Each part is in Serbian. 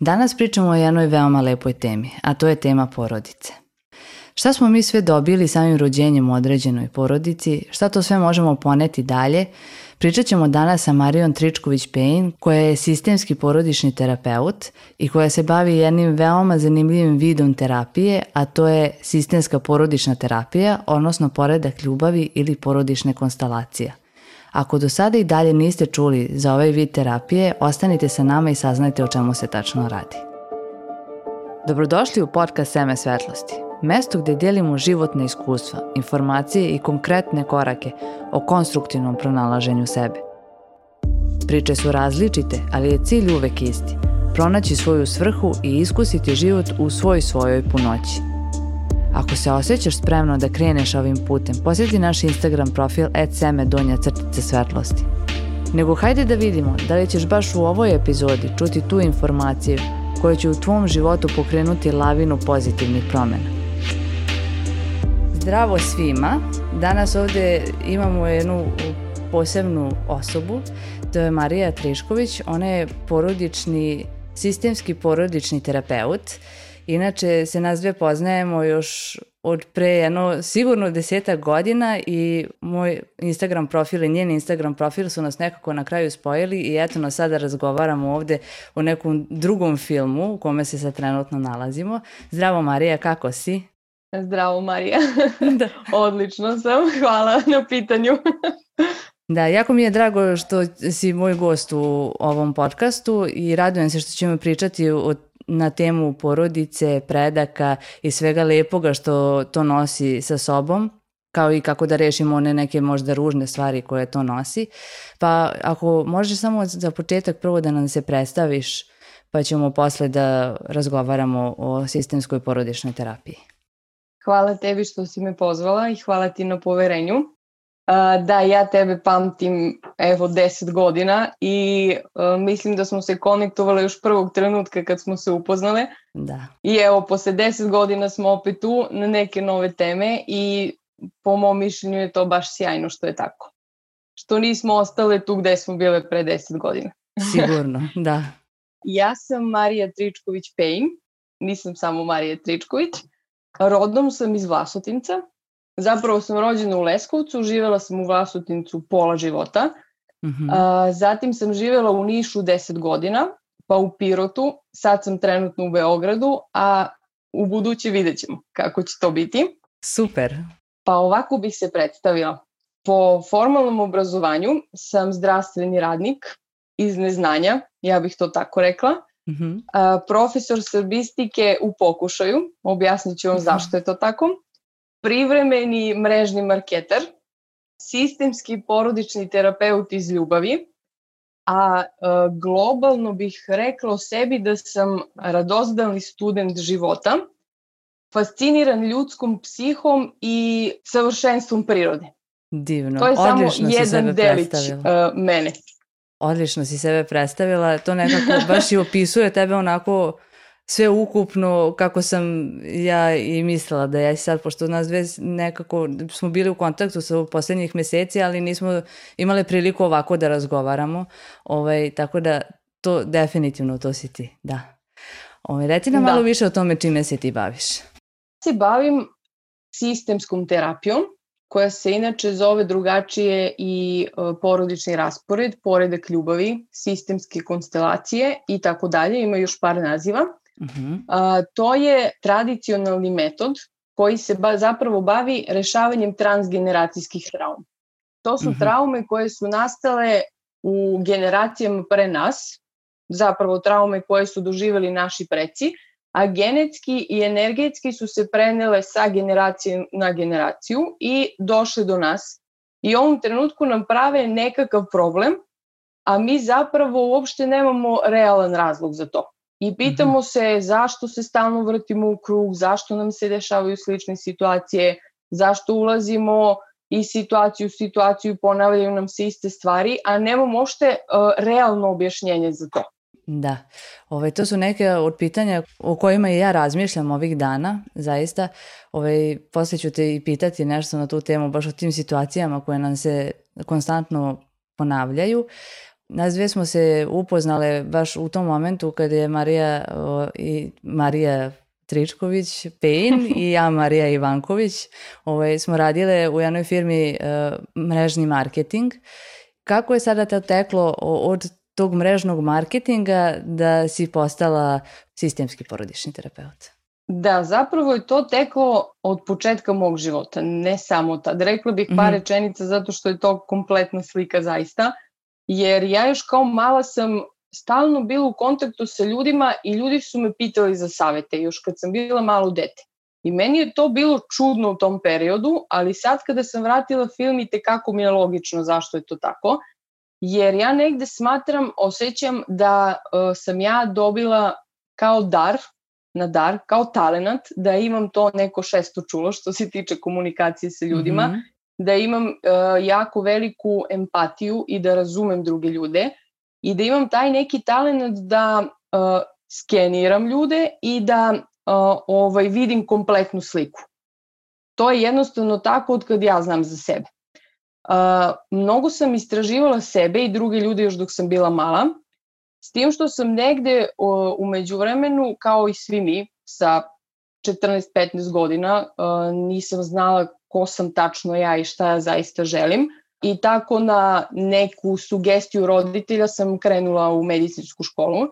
Danas pričamo o jednoj veoma lepoj temi, a to je tema porodice. Šta smo mi sve dobili samim rođenjem u određenoj porodici, šta to sve možemo poneti dalje, pričat ćemo danas sa Marijom Tričković-Pejn, koja je sistemski porodični terapeut i koja se bavi jednim veoma zanimljivim vidom terapije, a to je sistemska porodična terapija, odnosno poredak ljubavi ili porodične konstalacija – Ako do sada i dalje niste čuli za ovaj vid terapije, ostanite sa nama i saznajte o čemu se tačno radi. Dobrodošli u podcast Seme svetlosti, mesto gde delimo životne iskustva, informacije i konkretne korake o konstruktivnom pronalaženju sebe. Priče su različite, ali je cilj uvek isti – pronaći svoju svrhu i iskusiti život u svoj svojoj punoći. Ako se osjećaš spremno da kreneš ovim putem, posjeti naš Instagram profil seme donja svetlosti. Nego hajde da vidimo da li ćeš baš u ovoj epizodi čuti tu informaciju koja će u tvom životu pokrenuti lavinu pozitivnih promena. Zdravo svima! Danas ovde imamo jednu posebnu osobu, to je Marija Trišković. Ona je porodični, sistemski porodični terapeut Inače se nas dve poznajemo još od pre jedno sigurno deseta godina i moj Instagram profil i njen Instagram profil su nas nekako na kraju spojili i eto nas sada razgovaramo ovde o nekom drugom filmu u kome se sad trenutno nalazimo. Zdravo Marija, kako si? Zdravo Marija. da. Odlično sam, hvala na pitanju. Da, jako mi je drago što si moj gost u ovom podcastu i radujem se što ćemo pričati o na temu porodice, predaka i svega lepoga što to nosi sa sobom kao i kako da rešimo one neke možda ružne stvari koje to nosi. Pa ako možeš samo za početak prvo da nam se predstaviš, pa ćemo posle da razgovaramo o sistemskoj porodičnoj terapiji. Hvala tebi što si me pozvala i hvala ti na poverenju. Da, ja tebe pamtim evo 10 godina i uh, mislim da smo se konektovali još prvog trenutka kad smo se upoznale. Da. I evo, posle 10 godina smo opet tu na neke nove teme i po mom mišljenju je to baš sjajno što je tako. Što nismo ostale tu gde smo bile pre 10 godina. Sigurno, da. Ja sam Marija Tričković-Pejn, nisam samo Marija Tričković. Rodnom sam iz Vlasotinca, Zapravo sam rođena u Leskovcu, živela sam u Vlasotincu pola života. Mm -hmm. A, zatim sam živela u Nišu 10 godina, pa u Pirotu, sad sam trenutno u Beogradu, a u buduće vidjet ćemo kako će to biti. Super. Pa ovako bih se predstavila. Po formalnom obrazovanju sam zdravstveni radnik iz neznanja, ja bih to tako rekla. Mm -hmm. a, profesor srbistike u pokušaju, objasnit ću vam mm -hmm. zašto je to tako privremeni mrežni marketer, sistemski porodični terapeut iz ljubavi, a e, globalno bih rekla o sebi da sam radozdalni student života, fasciniran ljudskom psihom i savršenstvom prirode. Divno, to je odlično samo jedan delić uh, mene. Odlično si sebe predstavila, to nekako baš i opisuje tebe onako sve ukupno kako sam ja i mislila da ja sad, pošto nas dve nekako smo bili u kontaktu sa poslednjih meseci, ali nismo imali priliku ovako da razgovaramo, ovaj, tako da to definitivno to si ti, da. Ovaj, reci nam da. malo više o tome čime se ti baviš. Se bavim sistemskom terapijom, koja se inače zove drugačije i e, porodični raspored, poredak ljubavi, sistemske konstelacije i tako dalje, ima još par naziva. Uh -huh. A, to je tradicionalni metod koji se ba, zapravo bavi rešavanjem transgeneracijskih trauma. To su uh -huh. traume koje su nastale u generacijama pre nas, zapravo traume koje su doživeli naši preci, a genetski i energetski su se prenele sa generacije na generaciju i došle do nas. I u ovom trenutku nam prave nekakav problem, a mi zapravo uopšte nemamo realan razlog za to. I pitamo se zašto se stalno vrtimo u krug, zašto nam se dešavaju slične situacije, zašto ulazimo iz situaciju u situaciju ponavljaju nam se iste stvari, a nemamo ošte uh, realno objašnjenje za to. Da, ovaj, to su neke od pitanja o kojima i ja razmišljam ovih dana, zaista. Ovaj, posle ću te i pitati nešto na tu temu, baš o tim situacijama koje nam se konstantno ponavljaju. Nas dve smo se upoznale baš u tom momentu kada je Marija o, i Marija Tričković, Pejn i ja Marija Ivanković ovaj, smo radile u jednoj firmi uh, mrežni marketing. Kako je sada to teklo od tog mrežnog marketinga da si postala sistemski porodični terapeut? Da, zapravo je to teklo od početka mog života, ne samo tad. Rekla bih par mm -hmm. rečenica zato što je to kompletna slika zaista, jer ja još kao mala sam stalno bila u kontaktu sa ljudima i ljudi su me pitali za savete još kad sam bila malo dete. I meni je to bilo čudno u tom periodu, ali sad kada sam vratila film i tekako mi je logično zašto je to tako, jer ja negde smatram, osjećam da uh, sam ja dobila kao dar, na dar, kao talenat, da imam to neko šesto čulo što se tiče komunikacije sa ljudima, mm -hmm. Da imam uh, jako veliku empatiju i da razumem druge ljude i da imam taj neki talent da uh, skeniram ljude i da uh, ovaj vidim kompletnu sliku. To je jednostavno tako od kad ja znam za sebe. Uh, mnogo sam istraživala sebe i druge ljude još dok sam bila mala, s tim što sam negde uh, umeđu vremenu, kao i svi mi, sa 14-15 godina, uh, nisam znala ko sam tačno ja i šta ja zaista želim. I tako na neku sugestiju roditelja sam krenula u medicinsku školu, uh,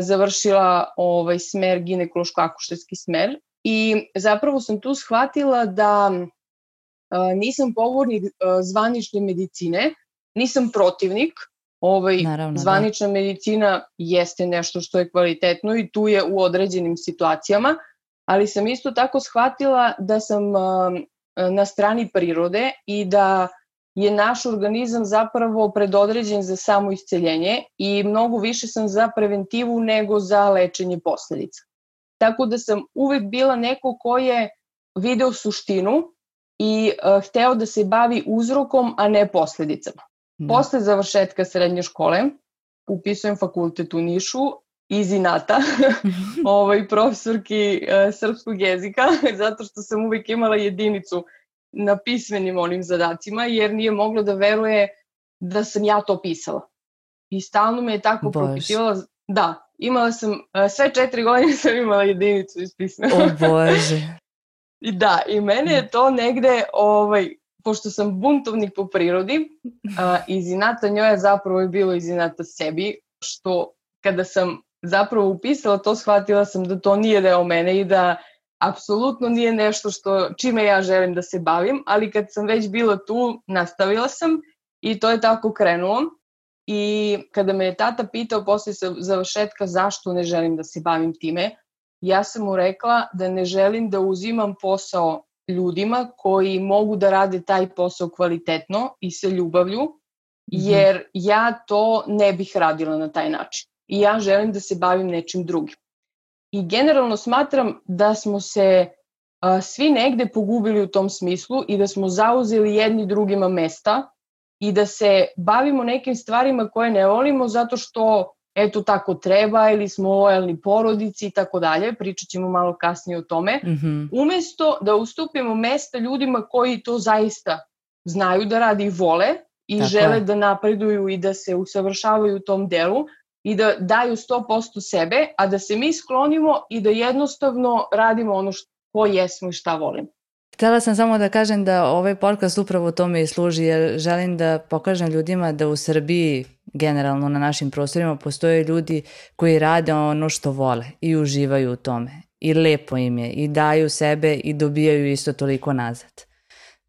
završila ovaj smer ginekološko-akušerski smer i zapravo sam tu shvatila da uh, nisam povornik uh, zvanične medicine, nisam protivnik, ovaj, Naravno, da. zvanična da. medicina jeste nešto što je kvalitetno i tu je u određenim situacijama, ali sam isto tako shvatila da sam na strani prirode i da je naš organizam zapravo predodređen za samo isceljenje i mnogo više sam za preventivu nego za lečenje posledica. Tako da sam uvek bila neko ko je video suštinu i uh, hteo da se bavi uzrokom, a ne posledicama. Da. Posle završetka srednje škole upisujem fakultet u Nišu iz inata, ovaj, profesorki uh, srpskog jezika, zato što sam uvek imala jedinicu na pismenim onim zadacima, jer nije moglo da veruje da sam ja to pisala. I stalno me je tako Bož. propitivala. Da, imala sam, uh, sve četiri godine sam imala jedinicu iz pismena. O Bože. I da, i mene je to negde, ovaj, pošto sam buntovnik po prirodi, uh, iz inata njoj je zapravo bilo iz inata sebi, što kada sam zapravo upisala to, shvatila sam da to nije deo mene i da apsolutno nije nešto što čime ja želim da se bavim, ali kad sam već bila tu, nastavila sam i to je tako krenulo. I kada me je tata pitao posle završetka zašto ne želim da se bavim time, ja sam mu rekla da ne želim da uzimam posao ljudima koji mogu da rade taj posao kvalitetno i sa ljubavlju, mhm. jer ja to ne bih radila na taj način. I ja želim da se bavim nečim drugim. I generalno smatram da smo se a, svi negde pogubili u tom smislu i da smo zauzeli jedni drugima mesta i da se bavimo nekim stvarima koje ne volimo zato što eto tako treba ili smo lojalni porodici i tako dalje, pričat ćemo malo kasnije o tome, mm -hmm. umesto da ustupimo mesta ljudima koji to zaista znaju da radi i vole i tako žele je. da napreduju i da se usavršavaju u tom delu, i da daju 100% sebe, a da se mi sklonimo i da jednostavno radimo ono što jesmo i šta volimo. Htela sam samo da kažem da ovaj podcast upravo tome i služi, jer želim da pokažem ljudima da u Srbiji, generalno na našim prostorima, postoje ljudi koji rade ono što vole i uživaju u tome. I lepo im je, i daju sebe i dobijaju isto toliko nazad.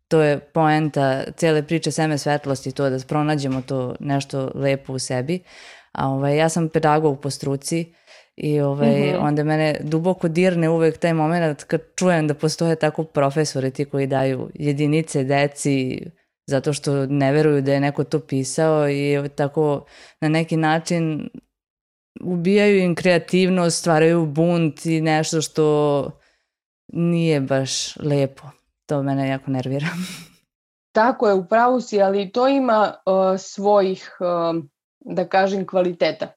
To je poenta cele priče Seme svetlosti, to da pronađemo to nešto lepo u sebi. A ovaj, ja sam pedagog po struci i ovaj, mm -hmm. onda mene duboko dirne uvek taj moment kad čujem da postoje tako profesori ti koji daju jedinice deci zato što ne veruju da je neko to pisao i tako na neki način ubijaju im kreativnost, stvaraju bunt i nešto što nije baš lepo. To mene jako nervira. Tako je, upravo si, ali to ima uh, svojih uh, da kažem, kvaliteta.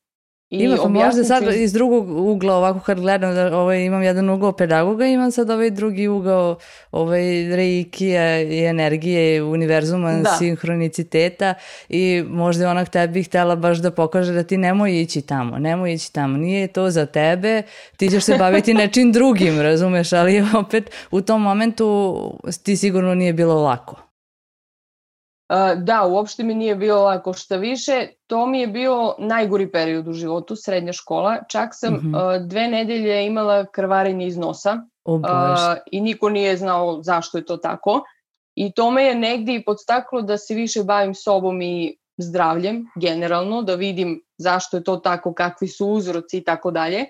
I Ima, pa možda sad iz... iz drugog ugla, ovako kad gledam, da ovaj, imam jedan ugao pedagoga, imam sad ovaj drugi ugao ovaj, reikija i energije, univerzuma, da. sinhroniciteta i možda ona tebi htela baš da pokaže da ti nemoj ići tamo, nemoj ići tamo, nije to za tebe, ti ćeš se baviti nečim drugim, razumeš, ali opet u tom momentu ti sigurno nije bilo lako. Da, uopšte mi nije bilo lako šta više. To mi je bio najgori period u životu, srednja škola. Čak sam mm -hmm. dve nedelje imala krvarenje iz nosa oh, i niko nije znao zašto je to tako. I to me je negdje i podstaklo da se više bavim sobom i zdravljem generalno, da vidim zašto je to tako, kakvi su uzroci i tako dalje.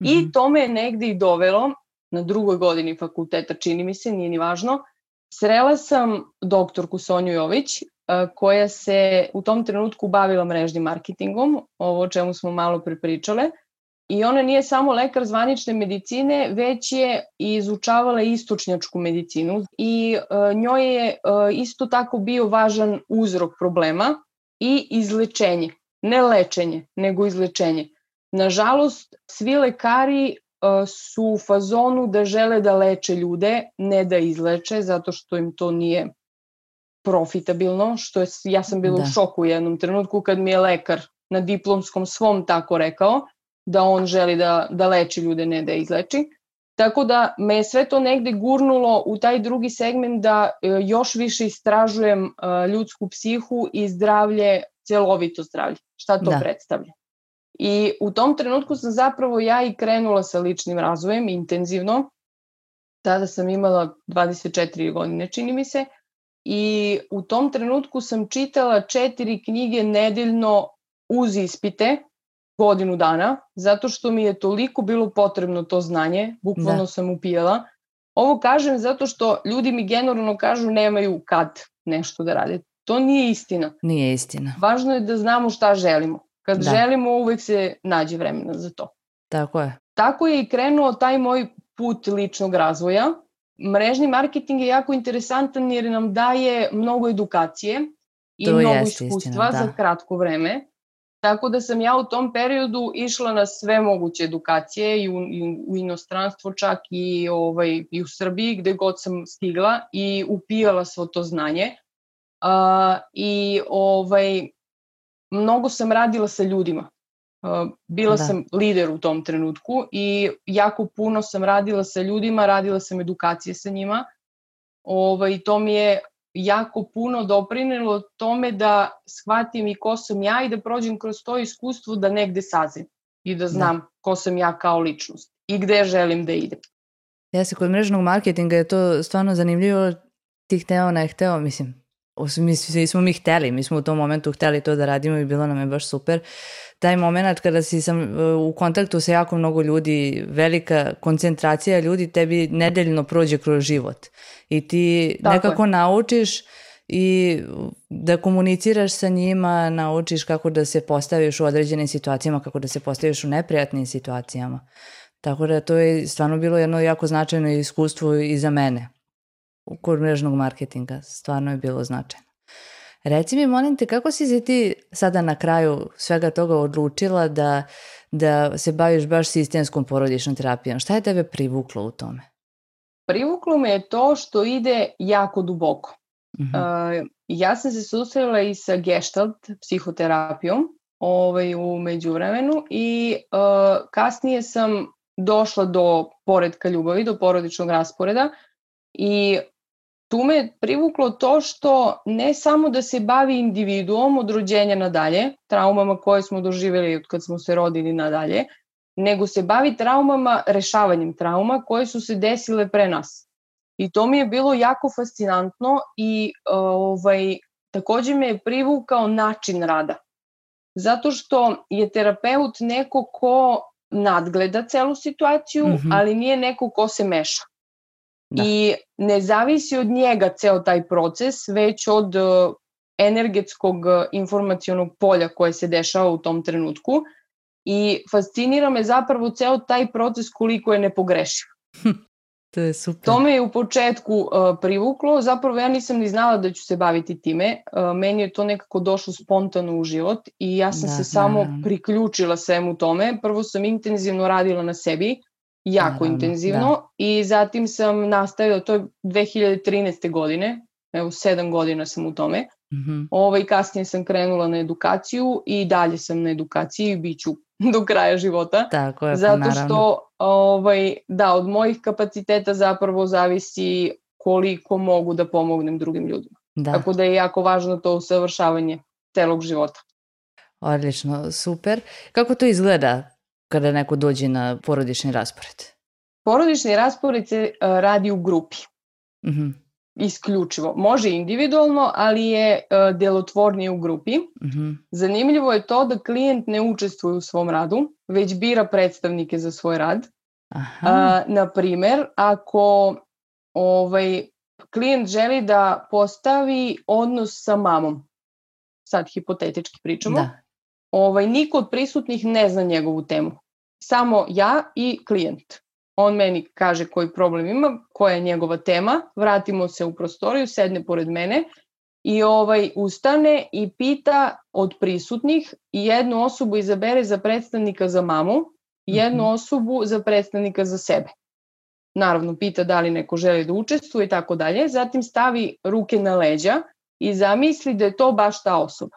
I mhm. to me je negdje i dovelo na drugoj godini fakulteta, čini mi se, nije ni važno, Srela sam doktorku Sonju Jović, koja se u tom trenutku bavila mrežnim marketingom, ovo o čemu smo malo prepričale, i ona nije samo lekar zvanične medicine, već je izučavala istočnjačku medicinu i njoj je isto tako bio važan uzrok problema i izlečenje. Ne lečenje, nego izlečenje. Nažalost, svi lekari su u fazonu da žele da leče ljude, ne da izleče, zato što im to nije profitabilno, što je, ja sam bila da. u šoku u jednom trenutku kad mi je lekar na diplomskom svom tako rekao, da on želi da, da leči ljude, ne da izleči. Tako da me je sve to negde gurnulo u taj drugi segment da e, još više istražujem e, ljudsku psihu i zdravlje, celovito zdravlje. Šta to da. predstavlja? I u tom trenutku sam zapravo ja i krenula sa ličnim razvojem intenzivno. Tada sam imala 24 godine, čini mi se. I u tom trenutku sam čitala četiri knjige nedeljno uz ispite godinu dana, zato što mi je toliko bilo potrebno to znanje, bukvalno da. sam upijala. Ovo kažem zato što ljudi mi generalno kažu nemaju kad nešto da rade. To nije istina. Nije istina. Važno je da znamo šta želimo. Kad da. želimo, uvek se nađe vremena za to. Tako je. Tako je i krenuo taj moj put ličnog razvoja. Mrežni marketing je jako interesantan jer nam daje mnogo edukacije i to mnogo iskustva istina, da. za kratko vreme. Tako da sam ja u tom periodu išla na sve moguće edukacije i u, i u inostranstvo čak i, ovaj, i u Srbiji gde god sam stigla i upijala svo to znanje. Uh, I ovaj, mnogo sam radila sa ljudima. Bila da. sam lider u tom trenutku i jako puno sam radila sa ljudima, radila sam edukacije sa njima. Ovaj, to mi je jako puno doprinelo tome da shvatim i ko sam ja i da prođem kroz to iskustvo da negde sazim i da, da. znam da. ko sam ja kao ličnost i gde želim da idem. Ja se kod mrežnog marketinga je to stvarno zanimljivo, ti hteo, ne hteo, mislim, mi svi smo mi hteli, mi smo u tom momentu hteli to da radimo i bilo nam je baš super. Taj moment kada si sam e, u kontaktu sa jako mnogo ljudi, velika koncentracija ljudi tebi nedeljno prođe kroz život i ti Tako nekako je. naučiš i da komuniciraš sa njima, naučiš kako da se postaviš u određenim situacijama, kako da se postaviš u neprijatnim situacijama. Tako da to je stvarno bilo jedno jako značajno iskustvo i za mene kod mrežnog marketinga. Stvarno je bilo značajno. Reci mi, molim te, kako si se ti sada na kraju svega toga odlučila da, da se baviš baš sistemskom porodičnom terapijom? Šta je tebe privuklo u tome? Privuklo me je to što ide jako duboko. Uh -huh. uh, ja sam se susrela i sa gestalt psihoterapijom ovaj, u međuvremenu i uh, kasnije sam došla do poredka ljubavi, do porodičnog rasporeda i tu me privuklo to što ne samo da se bavi individuom od rođenja nadalje, traumama koje smo doživjeli od kad smo se rodili nadalje, nego se bavi traumama, rešavanjem trauma koje su se desile pre nas. I to mi je bilo jako fascinantno i ovaj, takođe me je privukao način rada. Zato što je terapeut neko ko nadgleda celu situaciju, mm -hmm. ali nije neko ko se meša. Da. I ne zavisi od njega ceo taj proces, već od e, energetskog e, informacionog polja koje se dešava u tom trenutku i fascinira me zapravo ceo taj proces koliko je nepogrešiv. To je super. To me je u početku uh, privuklo, zapravo ja nisam ni znala da ću se baviti time, uh, meni je to nekako došlo spontano u život i ja sam da, se samo da. priključila svemu tome. Prvo sam intenzivno radila na sebi, jako Naravno, intenzivno da. i zatim sam nastavila, to je 2013. godine, evo sedam godina sam u tome. Mm -hmm. ovaj, kasnije sam krenula na edukaciju i dalje sam na edukaciji i bit ću do kraja života. Tako je, pa Zato naravno. što ovaj, da, od mojih kapaciteta zapravo zavisi koliko mogu da pomognem drugim ljudima. Da. Tako da je jako važno to usavršavanje celog života. Odlično, super. Kako to izgleda kada neko dođe na porodični raspored? Porodični raspored se uh, radi u grupi. Mm -hmm isključivo. Može individualno, ali je uh, delotvornije u grupi. Mm -hmm. Zanimljivo je to da klijent ne učestvuje u svom radu, već bira predstavnike za svoj rad. Aha. Na primer, ako ovaj, klijent želi da postavi odnos sa mamom, sad hipotetički pričamo, da. Ovaj, niko od prisutnih ne zna njegovu temu. Samo ja i klijent on meni kaže koji problem ima, koja je njegova tema, vratimo se u prostoriju, sedne pored mene i ovaj ustane i pita od prisutnih i jednu osobu izabere za predstavnika za mamu, jednu mhm. osobu za predstavnika za sebe. Naravno, pita da li neko želi da učestvuje i tako dalje, zatim stavi ruke na leđa i zamisli da je to baš ta osoba.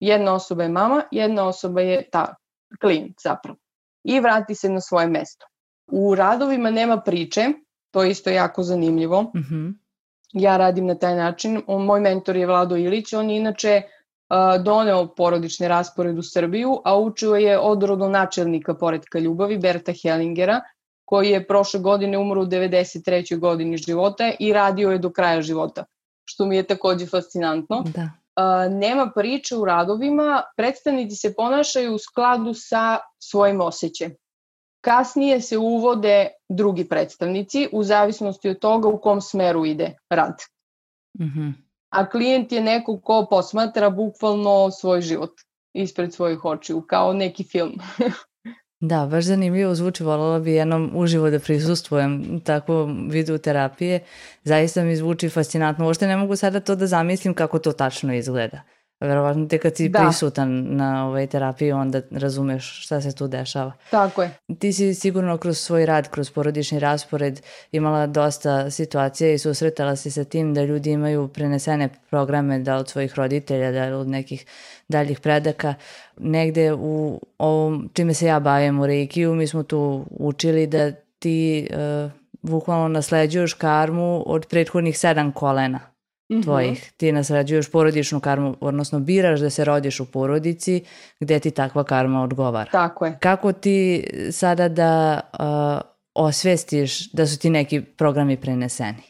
Jedna osoba je mama, jedna osoba je ta klijent zapravo. I vrati se na svoje mesto. U radovima nema priče, to je isto jako zanimljivo. Mm -hmm. Ja radim na taj način. Moj mentor je Vlado Ilić, on je inače uh, doneo porodični raspored u Srbiju, a učio je od rodonačelnika poredka ljubavi, Berta Hellingera, koji je prošle godine umro u 93. godini života i radio je do kraja života, što mi je takođe fascinantno. Da. Nema priče u radovima, predstavnici se ponašaju u skladu sa svojim osjećajem. Kasnije se uvode drugi predstavnici u zavisnosti od toga u kom smeru ide rad. Mm -hmm. A klijent je neko ko posmatra bukvalno svoj život ispred svojih očiju, kao neki film. da, baš zanimljivo zvuči, voljela bi jednom uživo da prisustvujem takvom vidu terapije. Zaista mi zvuči fascinantno. Uopšte ne mogu sada to da zamislim kako to tačno izgleda. Verovatno te kad si da. prisutan na ovoj terapiji onda razumeš šta se tu dešava. Tako je. Ti si sigurno kroz svoj rad, kroz porodični raspored imala dosta situacija i susretala si sa tim da ljudi imaju prenesene programe da od svojih roditelja, da od nekih daljih predaka. Negde u ovom čime se ja bavim u Reikiju mi smo tu učili da ti uh, bukvalno nasleđuješ karmu od prethodnih sedam kolena Mhm. tvojih. Mm -hmm. Ti nasrađuješ porodičnu karmu, odnosno biraš da se rodiš u porodici gde ti takva karma odgovara. Tako je. Kako ti sada da uh, osvestiš da su ti neki programi preneseni?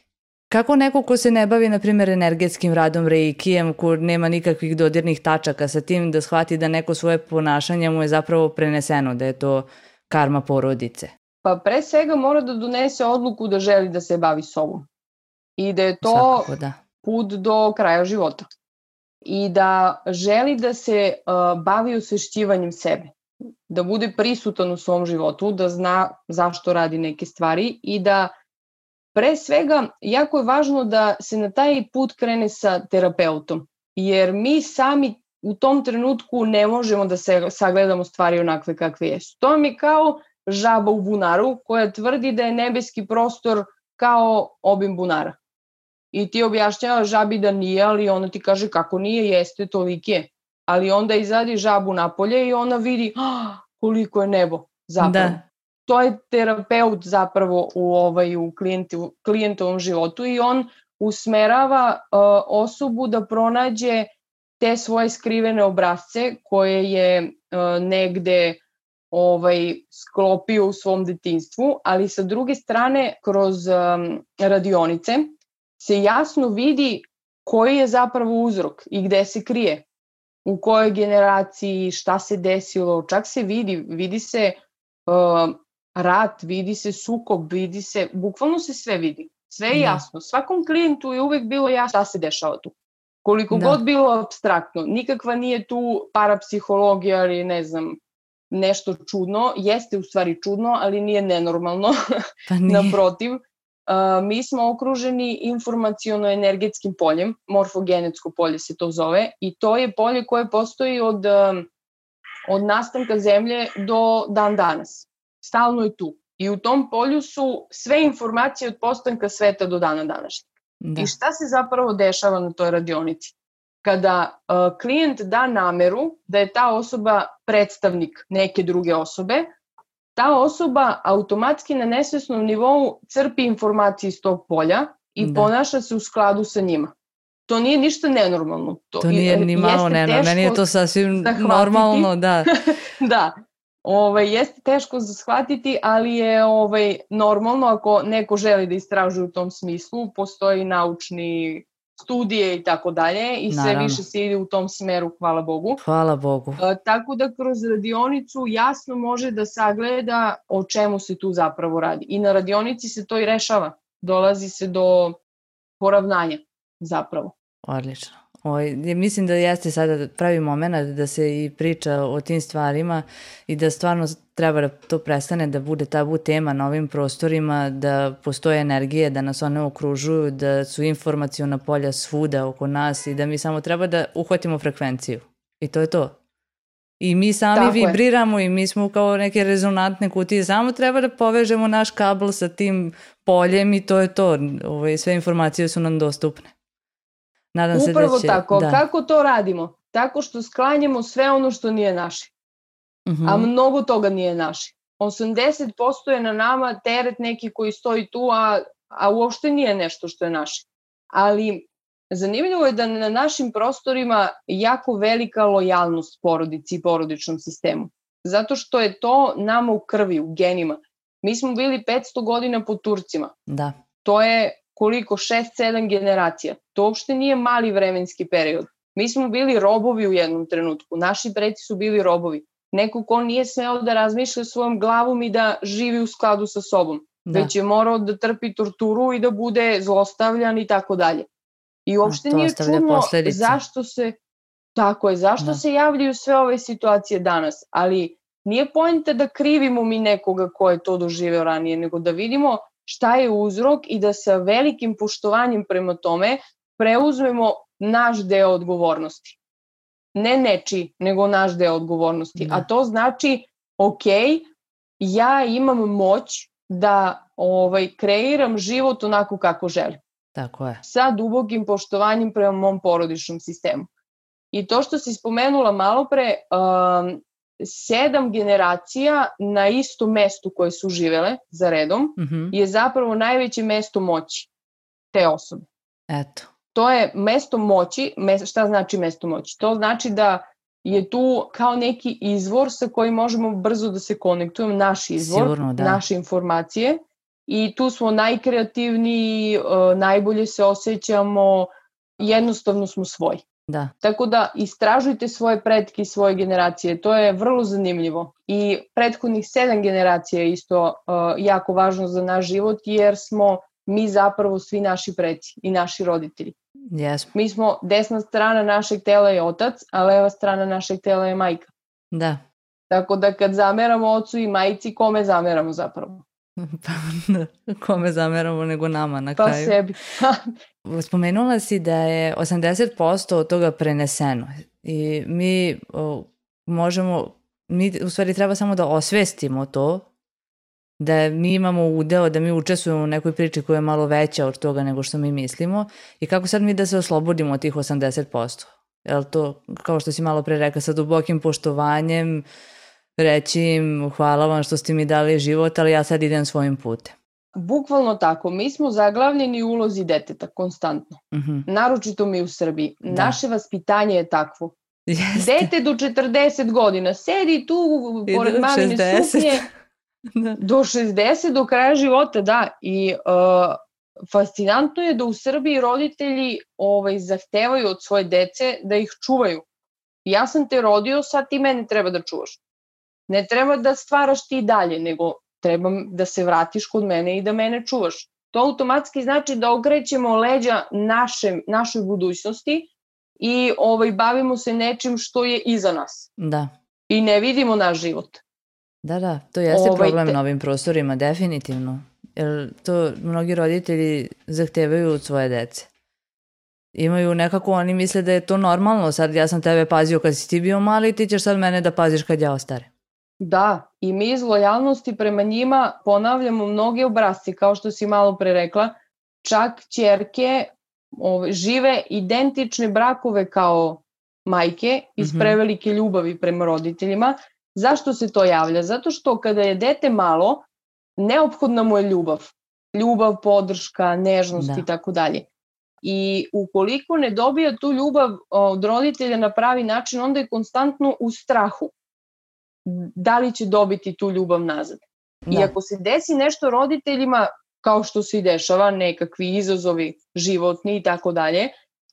Kako neko ko se ne bavi, na primjer, energetskim radom, reikijem, ko nema nikakvih dodirnih tačaka sa tim, da shvati da neko svoje ponašanje mu je zapravo preneseno, da je to karma porodice? Pa pre svega mora da donese odluku da želi da se bavi sobom. I da je to Svakako, da put do kraja života i da želi da se uh, bavi osvešćivanjem sebe, da bude prisutan u svom životu, da zna zašto radi neke stvari i da pre svega jako je važno da se na taj put krene sa terapeutom, jer mi sami u tom trenutku ne možemo da se sagledamo stvari onakve kakve jesu. To mi je kao žaba u bunaru koja tvrdi da je nebeski prostor kao obim bunara i ti objašnjava žabi da nije, ali ona ti kaže kako nije, jeste, toliki je. Ali onda izadi žabu napolje i ona vidi ah, koliko je nebo zapravo. Da. To je terapeut zapravo u, ovaj, u klijentu, klijentovom životu i on usmerava uh, osobu da pronađe te svoje skrivene obrazce koje je uh, negde ovaj sklopio u svom detinstvu, ali sa druge strane kroz um, radionice se jasno vidi koji je zapravo uzrok i gde se krije, u kojoj generaciji, šta se desilo, čak se vidi, vidi se uh, rat, vidi se sukob, vidi se, bukvalno se sve vidi. Sve je da. jasno. Svakom klijentu je uvek bilo jasno šta se dešava tu. Koliko da. god bilo abstraktno. Nikakva nije tu parapsihologija ili ne znam, nešto čudno, jeste u stvari čudno, ali nije nenormalno, pa nije. naprotiv. Uh, mi smo okruženi informaciono-energetskim poljem, morfogenetsko polje se to zove, i to je polje koje postoji od, od nastanka zemlje do dan danas. Stalno je tu. I u tom polju su sve informacije od postanka sveta do dana današnjeg. Da. I šta se zapravo dešava na toj radionici? Kada uh, klijent da nameru da je ta osoba predstavnik neke druge osobe, ta osoba automatski na nesvesnom nivou crpi informacije iz tog polja i da. ponaša se u skladu sa njima. To nije ništa nenormalno. To, to nije ni malo nenormalno, meni je to sasvim normalno, da. da, ovaj, jeste teško za shvatiti, ali je ovaj, normalno ako neko želi da istražuje u tom smislu, postoji naučni studije i tako dalje i sve više se ide u tom smeru, hvala Bogu. Hvala Bogu. E, tako da kroz radionicu jasno može da sagleda o čemu se tu zapravo radi. I na radionici se to i rešava. Dolazi se do poravnanja zapravo. Odlično. O, ovaj, mislim da jeste sada pravi moment da se i priča o tim stvarima i da stvarno treba da to prestane da bude tabu tema na ovim prostorima, da postoje energije, da nas one okružuju, da su informacijona polja svuda oko nas i da mi samo treba da uhvatimo frekvenciju. I to je to. I mi sami Tako vibriramo je. i mi smo kao neke rezonantne kutije, samo treba da povežemo naš kabel sa tim poljem i to je to. Ove, ovaj, sve informacije su nam dostupne. Nadam se Upravo da će, tako. Da. Kako to radimo? Tako što sklanjamo sve ono što nije naše. Uh -huh. A mhm. mnogo toga nije naše. 80% je na nama teret neki koji stoji tu, a, a uopšte nije nešto što je naše. Ali zanimljivo je da na našim prostorima jako velika lojalnost porodici i porodičnom sistemu. Zato što je to nama u krvi, u genima. Mi smo bili 500 godina po Turcima. Da. To je koliko, 6-7 generacija. To uopšte nije mali vremenski period. Mi smo bili robovi u jednom trenutku, naši preci su bili robovi. Neko ko nije smeo da razmišlja svojom glavom i da živi u skladu sa sobom, da. već je morao da trpi torturu i da bude zlostavljan i tako dalje. I uopšte nije čudno posledice. zašto se tako je, zašto da. se javljaju sve ove situacije danas, ali nije pojenta da krivimo mi nekoga ko je to doživeo ranije, nego da vidimo šta je uzrok i da sa velikim poštovanjem prema tome preuzmemo naš deo odgovornosti. Ne neči, nego naš deo odgovornosti. Da. A to znači, ok, ja imam moć da ovaj, kreiram život onako kako želim. Tako je. Sa dubokim poštovanjem prema mom porodičnom sistemu. I to što si spomenula malo pre, um, sedam generacija na istom mestu koje su živele za redom mm -hmm. je zapravo najveće mesto moći te osobe. Eto. To je mesto moći, šta znači mesto moći? To znači da je tu kao neki izvor sa kojim možemo brzo da se konektujemo, naš izvor, Sigurno, da. naše informacije i tu smo najkreativniji, e, najbolje se osjećamo, jednostavno smo svoji. Da. Tako da istražujte svoje pretke i svoje generacije, to je vrlo zanimljivo. I prethodnih sedam generacija je isto uh, jako važno za naš život jer smo mi zapravo svi naši preci i naši roditelji. Yes. Mi smo, desna strana našeg tela je otac, a leva strana našeg tela je majka. Da. Tako da kad zameramo ocu i majici, kome zameramo zapravo? Pa, kome zameramo nego nama na pa kraju. Pa sebi. Spomenula si da je 80% od toga preneseno i mi o, možemo, mi u stvari treba samo da osvestimo to, da mi imamo udeo, da mi učestvujemo u nekoj priči koja je malo veća od toga nego što mi mislimo i kako sad mi da se oslobodimo od tih 80%. Jel to, kao što si malo pre rekla, sa dubokim poštovanjem, reći im hvala vam što ste mi dali život, ali ja sad idem svojim putem. Bukvalno tako. Mi smo zaglavljeni u ulozi deteta konstantno. Mhm. -huh. Naročito mi u Srbiji. Da. Naše vaspitanje je takvo. Jeste. Dete do 40 godina sedi tu pored mamine suknje da. do 60 do kraja života, da. I uh, fascinantno je da u Srbiji roditelji ovaj, zahtevaju od svoje dece da ih čuvaju. Ja sam te rodio, sad ti mene treba da čuvaš. Ne treba da stvaraš ti dalje, nego treba da se vratiš kod mene i da mene čuvaš. To automatski znači da okrećemo leđa naše, našoj budućnosti i ovaj, bavimo se nečim što je iza nas. Da. I ne vidimo naš život. Da, da, to jeste ovaj, problem te... na ovim prostorima, definitivno. Jer to mnogi roditelji zahtevaju od svoje dece. Imaju nekako, oni misle da je to normalno, sad ja sam tebe pazio kad si ti bio mali, ti ćeš sad mene da paziš kad ja ostare. Da, i mi iz lojalnosti prema njima ponavljamo mnoge obrazci, kao što si malo pre rekla, čak čerke ove, žive identične brakove kao majke iz -hmm. prevelike ljubavi prema roditeljima. Zašto se to javlja? Zato što kada je dete malo, neophodna mu je ljubav. Ljubav, podrška, nežnost da. i tako dalje. I ukoliko ne dobija tu ljubav od roditelja na pravi način, onda je konstantno u strahu da li će dobiti tu ljubav nazad. Da. I ako se desi nešto roditeljima, kao što se i dešava, nekakvi izazovi životni i tako dalje,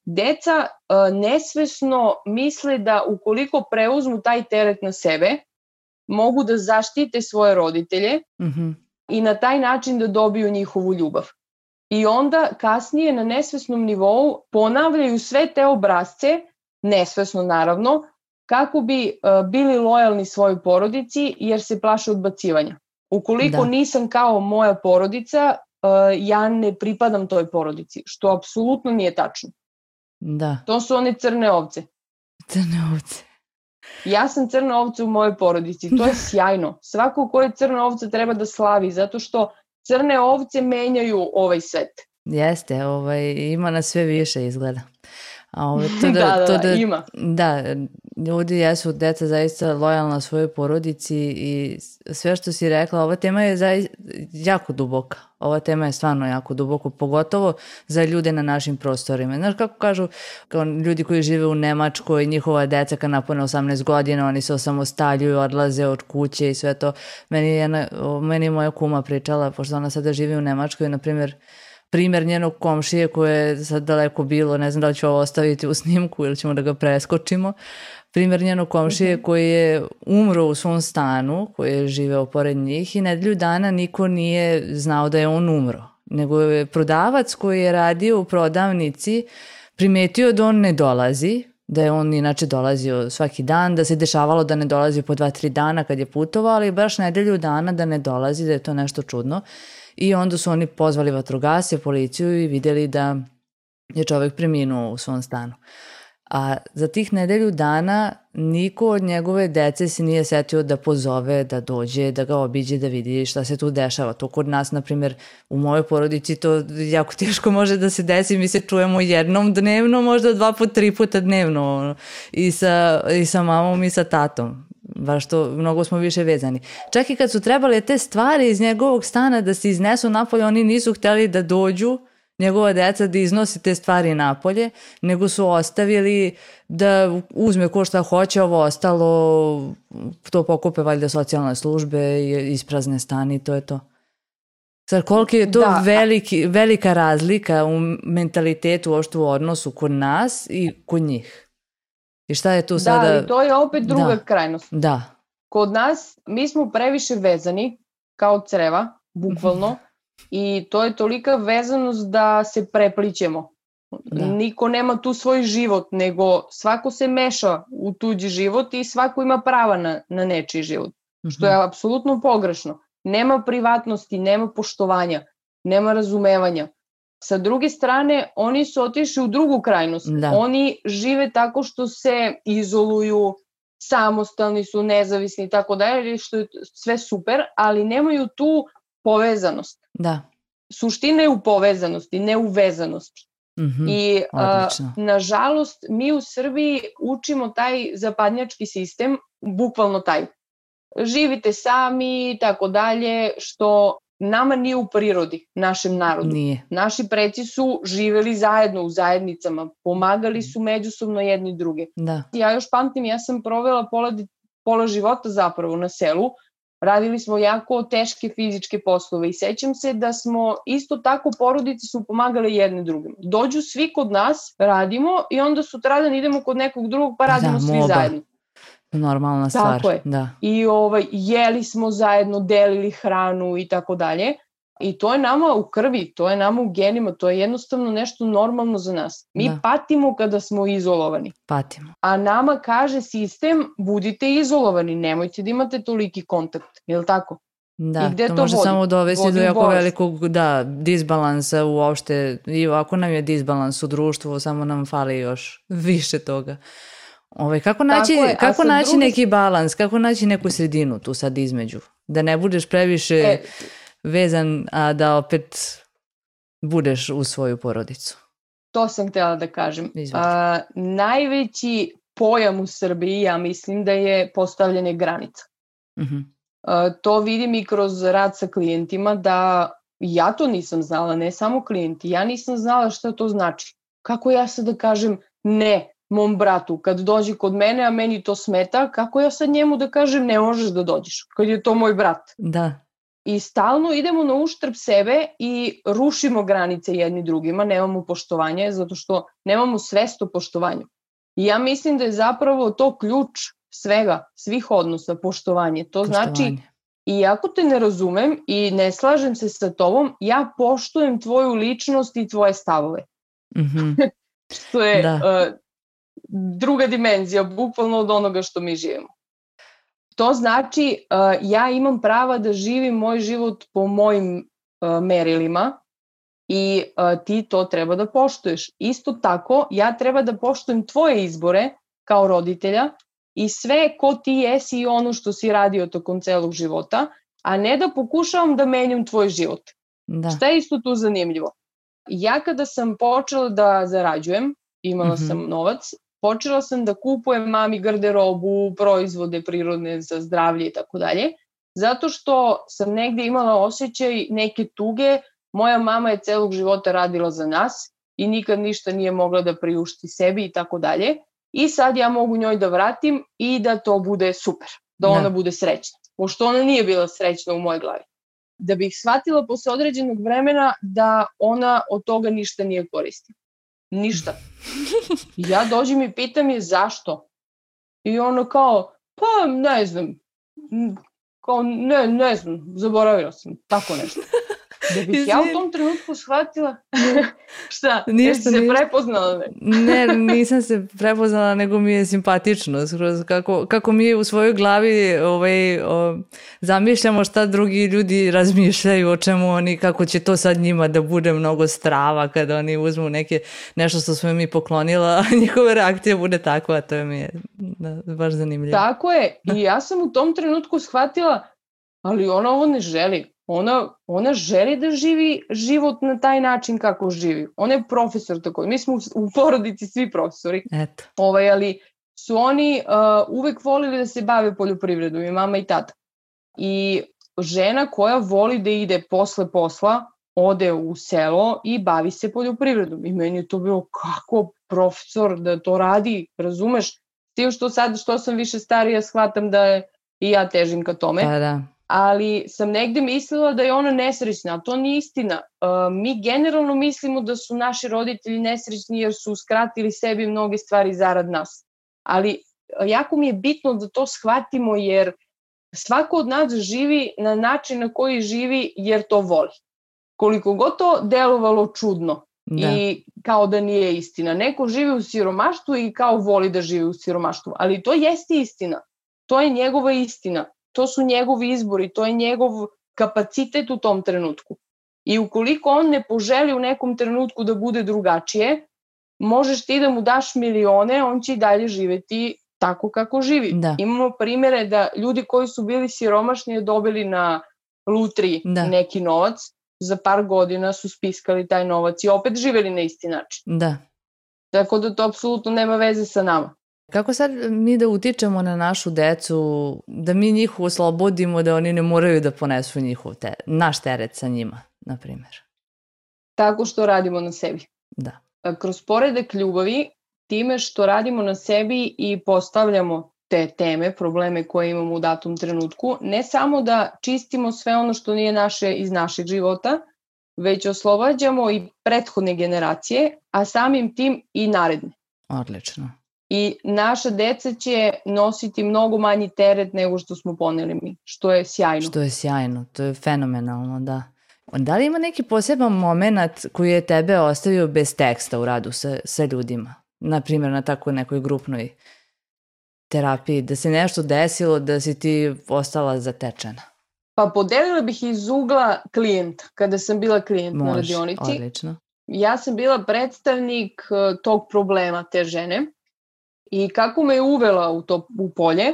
deca uh, nesvesno misle da ukoliko preuzmu taj teret na sebe, mogu da zaštite svoje roditelje mm -hmm. i na taj način da dobiju njihovu ljubav. I onda kasnije na nesvesnom nivou ponavljaju sve te obrazce, nesvesno naravno, kako bi uh, bili lojalni svojoj porodici jer se plaše odbacivanja. Ukoliko da. nisam kao moja porodica, uh, ja ne pripadam toj porodici, što apsolutno nije tačno. Da. To su one crne ovce. Crne ovce. Ja sam crna ovca u mojoj porodici, to je sjajno. Svako ko je crna ovca treba da slavi, zato što crne ovce menjaju ovaj svet. Jeste, ovaj, ima na sve više izgleda. A ovo, to da, da, da, to da, ima. Da, ljudi jesu deca zaista lojalna svojoj porodici i sve što si rekla, ova tema je zaista jako duboka. Ova tema je stvarno jako duboko, pogotovo za ljude na našim prostorima. Znaš kako kažu, kao ljudi koji žive u Nemačkoj, njihova deca kad napune 18 godina, oni se osamostaljuju, odlaze od kuće i sve to. Meni je, meni je moja kuma pričala, pošto ona sada živi u Nemačkoj, na primjer, primer njenog komšije koje je sad daleko bilo, ne znam da li ću ovo ostaviti u snimku ili ćemo da ga preskočimo, primer njenog komšije mhm. koji je umro u svom stanu, koji je živeo pored njih i nedelju dana niko nije znao da je on umro, nego je prodavac koji je radio u prodavnici primetio da on ne dolazi, da je on inače dolazio svaki dan, da se dešavalo da ne dolazi po dva, tri dana kad je putovao, ali baš nedelju dana da ne dolazi, da je to nešto čudno. I onda su oni pozvali vatrogasce, policiju i videli da je čovek preminuo u svom stanu. A za tih nedelju dana niko od njegove dece se nije setio da pozove, da dođe, da ga obiđe, da vidi šta se tu dešava. To kod nas, na primjer, u mojoj porodici to jako teško može da se desi. Mi se čujemo jednom dnevno, možda dva put, tri puta dnevno. I sa, i sa mamom i sa tatom baš to, mnogo smo više vezani. Čak i kad su trebale te stvari iz njegovog stana da se iznesu napolje, oni nisu hteli da dođu njegova deca da iznosi te stvari napolje, nego su ostavili da uzme ko šta hoće, ovo ostalo, to pokupe valjda socijalne službe i isprazne stani, to je to. Sad, koliko je to da. veliki, velika razlika u mentalitetu, uopšte u odnosu kod nas i kod njih. I šta je tu sada? Da, ali to je opet druga da. krajnost. Da. Kod nas, mi smo previše vezani, kao creva, bukvalno, i to je tolika vezanost da se preplićemo. Da. Niko nema tu svoj život, nego svako se meša u tuđi život i svako ima prava na, na nečiji život. Mm -hmm. Što je apsolutno pogrešno. Nema privatnosti, nema poštovanja, nema razumevanja. Sa druge strane, oni su otišli u drugu krajnost. Da. Oni žive tako što se izoluju, samostalni su, nezavisni i tako dalje, što je sve super, ali nemaju tu povezanost. Da. Suština je u povezanosti, ne u vezanosti. Mm -hmm, I a, nažalost mi u Srbiji učimo taj zapadnjački sistem, bukvalno taj. Živite sami i tako dalje, što nama nije u prirodi, našem narodu. Nije. Naši preci su živeli zajedno u zajednicama, pomagali su međusobno jedni druge. Da. Ja još pamtim, ja sam provela pola, pola života zapravo na selu, radili smo jako teške fizičke poslove i sećam se da smo isto tako porodice su pomagale jedne drugim. Dođu svi kod nas, radimo i onda sutradan idemo kod nekog drugog pa, pa radimo da, svi moba. zajedno. Normalna stvar. Tako je. Da. I ovaj, jeli smo zajedno, delili hranu i tako dalje. I to je nama u krvi, to je nama u genima, to je jednostavno nešto normalno za nas. Mi Da. patimo kada smo izolovani. Patimo. A nama kaže sistem, budite izolovani, nemojte da imate toliki kontakt. Je li tako? Da, I gde to to može vodi? samo dovesti Vodi do jako bolest. velikog da, disbalansa uopšte. I ovako nam je disbalans u društvu, samo nam fali još više toga. Ove, kako naći, je, kako naći druge- neki balans, kako naći neku sredinu tu sad između? Da ne budeš previše E, vezan, a da opet budeš u svoju porodicu. to sam htjela da kažem. A, najveći pojam u Srbiji, ja mislim da je postavljanje granica. Mhm. A, to vidim i kroz rad sa klijentima da ja to nisam znala, ne samo klijenti, ja nisam znala šta to znači. Kako ja sad da kažem ne mom bratu kad dođe kod mene, a meni to smeta, kako ja sad njemu da kažem ne možeš da dođeš, kad je to moj brat. Da, I stalno idemo na uštrb sebe i rušimo granice jedni drugima, nemamo poštovanje zato što nemamo svest o poštovanju. I ja mislim da je zapravo to ključ svega, svih odnosa, poštovanje. To znači poštovanje. iako te ne razumem i ne slažem se sa tobom, ja poštujem tvoju ličnost i tvoje stavove. Mhm. Što je Da. uh, druga dimenzija, bukvalno od onoga što mi živimo. To znači uh, ja imam prava da živim moj život po mojim uh, merilima i uh, ti to treba da poštuješ. Isto tako, ja treba da poštujem tvoje izbore kao roditelja i sve ko ti jesi i ono što si radio tokom celog života, a ne da pokušavam da menjam tvoj život. Da. Šta je isto tu zanimljivo? Ja kada sam počela da zarađujem, imala Mhm. sam novac, počela sam da kupujem mami garderobu, proizvode prirodne za zdravlje i tako dalje, zato što sam negde imala osjećaj neke tuge, moja mama je celog života radila za nas i nikad ništa nije mogla da priušti sebi i tako dalje. I sad ja mogu njoj da vratim i da to bude super, da Da. ona bude srećna, pošto ona nije bila srećna u mojoj glavi da bih shvatila posle određenog vremena da ona od toga ništa nije koristila. Ništa. Ja dođem i pitam je zašto. I ono kao, pa ne znam, kao ne, ne znam, zaboravila sam, tako nešto. Da bih ja u tom trenutku shvatila, šta, Ništa, jesi se prepoznala ne? Ne, nisam se prepoznala, nego mi je simpatično. Skroz kako, kako mi u svojoj glavi ovaj, o, zamišljamo šta drugi ljudi razmišljaju, o čemu oni, kako će to sad njima da bude mnogo strava kada oni uzmu neke, nešto što smo mi poklonila, a njihova reakcija bude takva, to mi je da, baš zanimljivo. Tako je. I ja sam u tom trenutku shvatila, ali ona ovo ne želi. Ona, ona želi da živi život na taj način kako živi. Ona je profesor tako. Mi smo u, u porodici svi profesori, Eto, ovaj, ali su oni uh, uvek volili da se bave poljoprivredom i mama i tata. I žena koja voli da ide posle posla, ode u selo i bavi se poljoprivredom. I meni je to bilo kako profesor da to radi, razumeš? S tim što sad, što sam više starija, shvatam da je i ja težim ka tome pa da. Ali sam negde mislila da je ona nesrećna, a to nije istina. Uh, mi generalno mislimo da su naši roditelji nesrećni jer su uskratili sebi mnoge stvari zarad nas. Ali uh, jako mi je bitno da to shvatimo jer svako od nas živi na način na koji živi jer to voli. Koliko god to delovalo čudno Da. i kao da nije istina. Neko živi u siromaštvu i kao voli da živi u siromaštvu, ali to jeste istina. To je njegova istina to su njegovi izbori, to je njegov kapacitet u tom trenutku. I ukoliko on ne poželi u nekom trenutku da bude drugačije, možeš ti da mu daš milione, on će i dalje živeti tako kako živi. Da. Imamo primere da ljudi koji su bili siromašni dobili na lutri Da. neki novac, za par godina su spiskali taj novac i opet živeli na isti način. Da. Tako da to apsolutno nema veze sa nama. Kako sad mi da utičemo na našu decu, da mi njih oslobodimo, da oni ne moraju da ponesu njihov te, naš teret sa njima, na primjer? Tako što radimo na sebi. Da. kroz poredak ljubavi, time što radimo na sebi i postavljamo te teme, probleme koje imamo u datom trenutku, ne samo da čistimo sve ono što nije naše iz našeg života, već oslobađamo i prethodne generacije, a samim tim i naredne. Odlično. I naša deca će nositi mnogo manji teret nego što smo poneli mi, što je sjajno. Što je sjajno, to je fenomenalno, da. Da li ima neki poseban moment koji je tebe ostavio bez teksta u radu sa, sa ljudima? Naprimjer, na tako nekoj grupnoj terapiji, da se nešto desilo, da si ti ostala zatečena? Pa podelila bih iz ugla klijenta, kada sam bila klijent Može, na radionici. odlično. Ja sam bila predstavnik e, tog problema te žene i kako me je uvela u to u polje,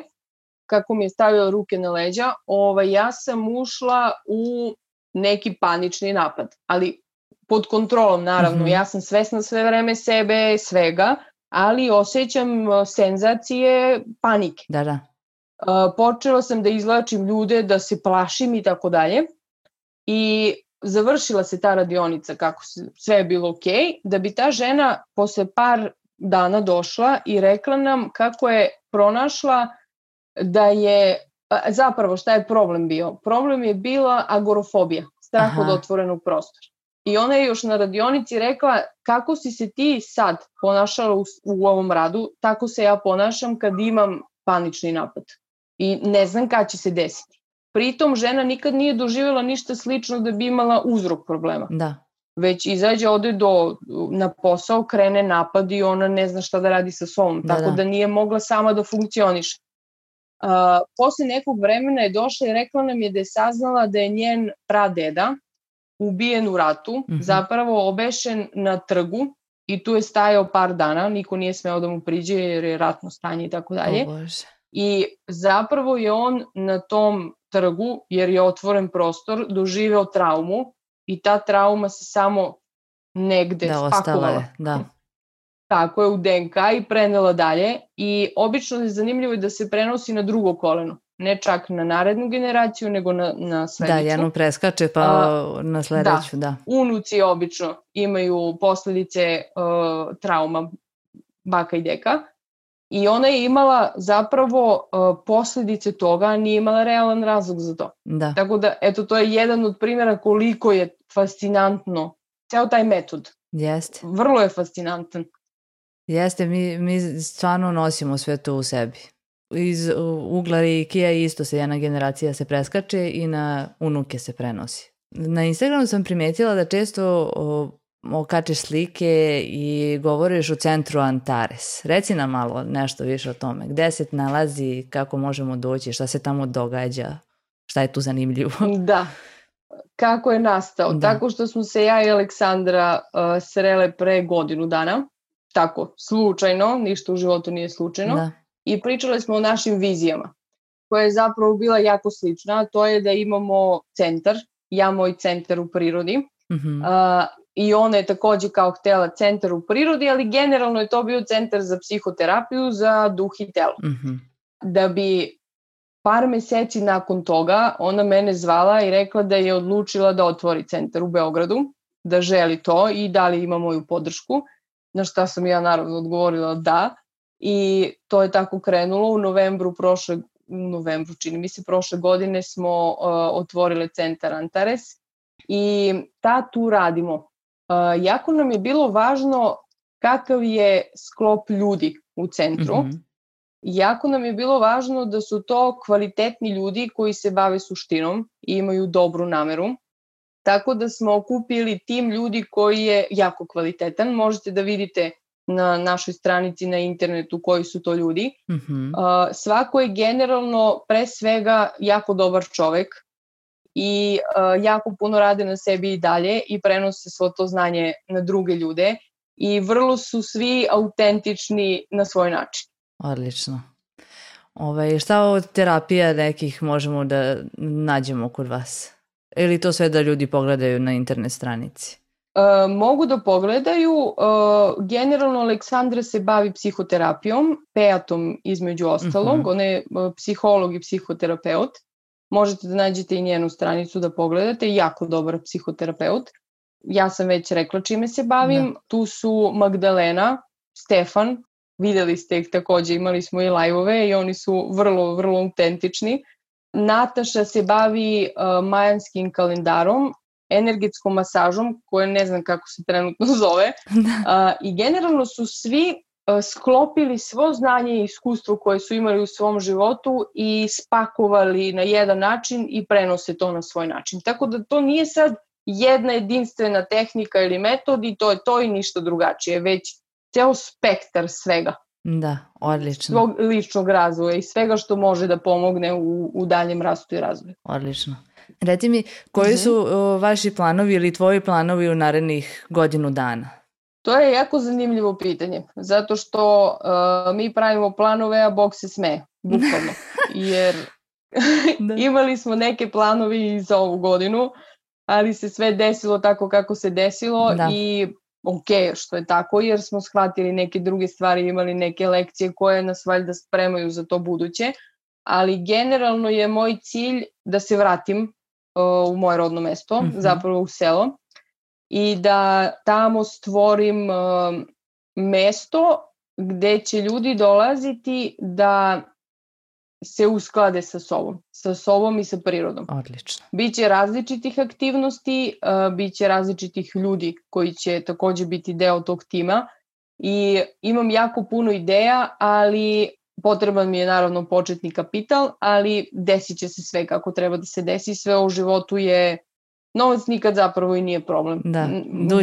kako mi je stavila ruke na leđa, ovaj, ja sam ušla u neki panični napad, ali pod kontrolom naravno. Mm -hmm. Ja sam svesna sve vreme sebe, svega, ali osjećam senzacije panike. Da, da. Uh, počela sam da izlačim ljude, da se plašim i tako dalje. I završila se ta radionica kako se, sve je bilo ok, da bi ta žena posle par dana došla i rekla nam kako je pronašla da je, zapravo šta je problem bio? Problem je bila agorofobija, strah Aha. od otvorenog prostora. I ona je još na radionici rekla kako si se ti sad ponašala u, u ovom radu, tako se ja ponašam kad imam panični napad. I ne znam kada će se desiti. Pritom žena nikad nije doživjela ništa slično da bi imala uzrok problema. Da. Već izađe, ode do, na posao, krene napad i ona ne zna šta da radi sa sobom. Da, tako da. da nije mogla sama da funkcioniše. Uh, posle nekog vremena je došla i rekla nam je da je saznala da je njen pradeda ubijen u ratu, mm -hmm. zapravo obešen na trgu i tu je stajao par dana, niko nije smeo da mu priđe jer je ratno stanje i tako dalje. I zapravo je on na tom trgu, jer je otvoren prostor, doživeo traumu i ta trauma se samo negde da, spakovala. Je, da. Tako je u DNK i prenela dalje i obično je zanimljivo da se prenosi na drugo koleno ne čak na narednu generaciju, nego na, na sledeću. Da, jednu preskače pa A, na sledeću, da. da. Unuci obično imaju posledice uh, trauma baka i deka i ona je imala zapravo uh, posledice toga, a nije imala realan razlog za to. Da. Tako da, eto, to je jedan od primjera koliko je fascinantno ceo taj metod. Jeste. Vrlo je fascinantan. Jeste, mi, mi stvarno nosimo sve to u sebi iz ugla Reikija isto se jedna generacija se preskače i na unuke se prenosi. Na Instagramu sam primetila da često o, okačeš slike i govoriš u centru Antares. Reci nam malo nešto više o tome. Gde se nalazi, kako možemo doći, šta se tamo događa, šta je tu zanimljivo? Da, kako je nastao? Da. Tako što smo se ja i Aleksandra uh, srele pre godinu dana, tako, slučajno, ništa u životu nije slučajno. Da i pričali smo o našim vizijama, koja je zapravo bila jako slična, to je da imamo centar, ja moj centar u prirodi, mm -hmm. I ona je takođe kao htela centar u prirodi, ali generalno je to bio centar za psihoterapiju, za duh i telo. Mm -hmm. Da bi par meseci nakon toga ona mene zvala i rekla da je odlučila da otvori centar u Beogradu, da želi to i da li ima moju podršku, na šta sam ja naravno odgovorila da i to je tako krenulo u novembru prošle u novembru, čini mi se, prošle godine smo uh, otvorile centar Antares i ta tu radimo. Uh, jako nam je bilo važno kakav je sklop ljudi u centru. Mm -hmm. Jako nam je bilo važno da su to kvalitetni ljudi koji se bave suštinom i imaju dobru nameru. Tako da smo okupili tim ljudi koji je jako kvalitetan. Možete da vidite na našoj stranici na internetu koji su to ljudi. Mm -hmm. svako je generalno pre svega jako dobar čovek i uh, jako puno rade na sebi i dalje i prenose svo to znanje na druge ljude i vrlo su svi autentični na svoj način. Odlično. Ove, ovaj, šta od terapija nekih možemo da nađemo kod vas? Ili to sve da ljudi pogledaju na internet stranici? E, mogu da pogledaju. Uh, generalno Aleksandra se bavi psihoterapijom, peatom između ostalog. Uh mhm. -huh. Ona je uh, psiholog i psihoterapeut. Možete da nađete i njenu stranicu da pogledate. Jako dobar psihoterapeut. Ja sam već rekla čime se bavim. Da. Tu su Magdalena, Stefan, videli ste ih takođe, imali smo i lajvove i oni su vrlo, vrlo autentični. Nataša se bavi uh, majanskim kalendarom, energetskom masažom, koje ne znam kako se trenutno zove. Da. I generalno su svi sklopili svo znanje i iskustvo koje su imali u svom životu i spakovali na jedan način i prenose to na svoj način. Tako da to nije sad jedna jedinstvena tehnika ili metod i to je to i ništa drugačije, već ceo spektar svega. Da, odlično. Svog ličnog razvoja i svega što može da pomogne u, u daljem rastu i razvoju. Odlično. Reci mi, koji mhm. su uh, vaši planovi ili tvoji planovi u narednih godinu dana? To je jako zanimljivo pitanje, zato što uh, mi pravimo planove, a Bog se sme, bukvalno. Jer da. imali smo neke planovi i za ovu godinu, ali se sve desilo tako kako se desilo da. i ok, što je tako, jer smo shvatili neke druge stvari, imali neke lekcije koje nas valjda spremaju za to buduće, ali generalno je moj cilj da se vratim uh, u moje rodno mesto, mm -hmm. zapravo u selo, i da tamo stvorim uh, mesto gde će ljudi dolaziti da se usklade sa sobom, sa sobom i sa prirodom. Odlično. Biće različitih aktivnosti, uh, biće različitih ljudi koji će takođe biti deo tog tima i imam jako puno ideja, ali potreban mi je naravno početni kapital, ali desit će se sve kako treba da se desi, sve u životu je novac nikad zapravo i nije problem. Da,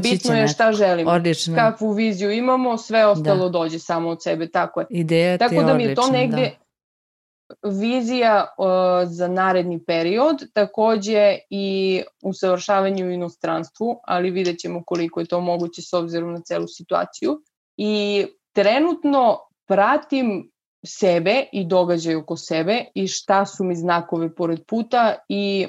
Bitno je šta želimo, odlično. kakvu viziju imamo, sve ostalo da. dođe samo od sebe, tako je. Ideja tako da mi je to negde da. vizija uh, za naredni period, takođe i usavršavanje u inostranstvu, ali vidjet ćemo koliko je to moguće s obzirom na celu situaciju. I trenutno pratim sebe i događaj oko sebe i šta su mi znakove pored puta i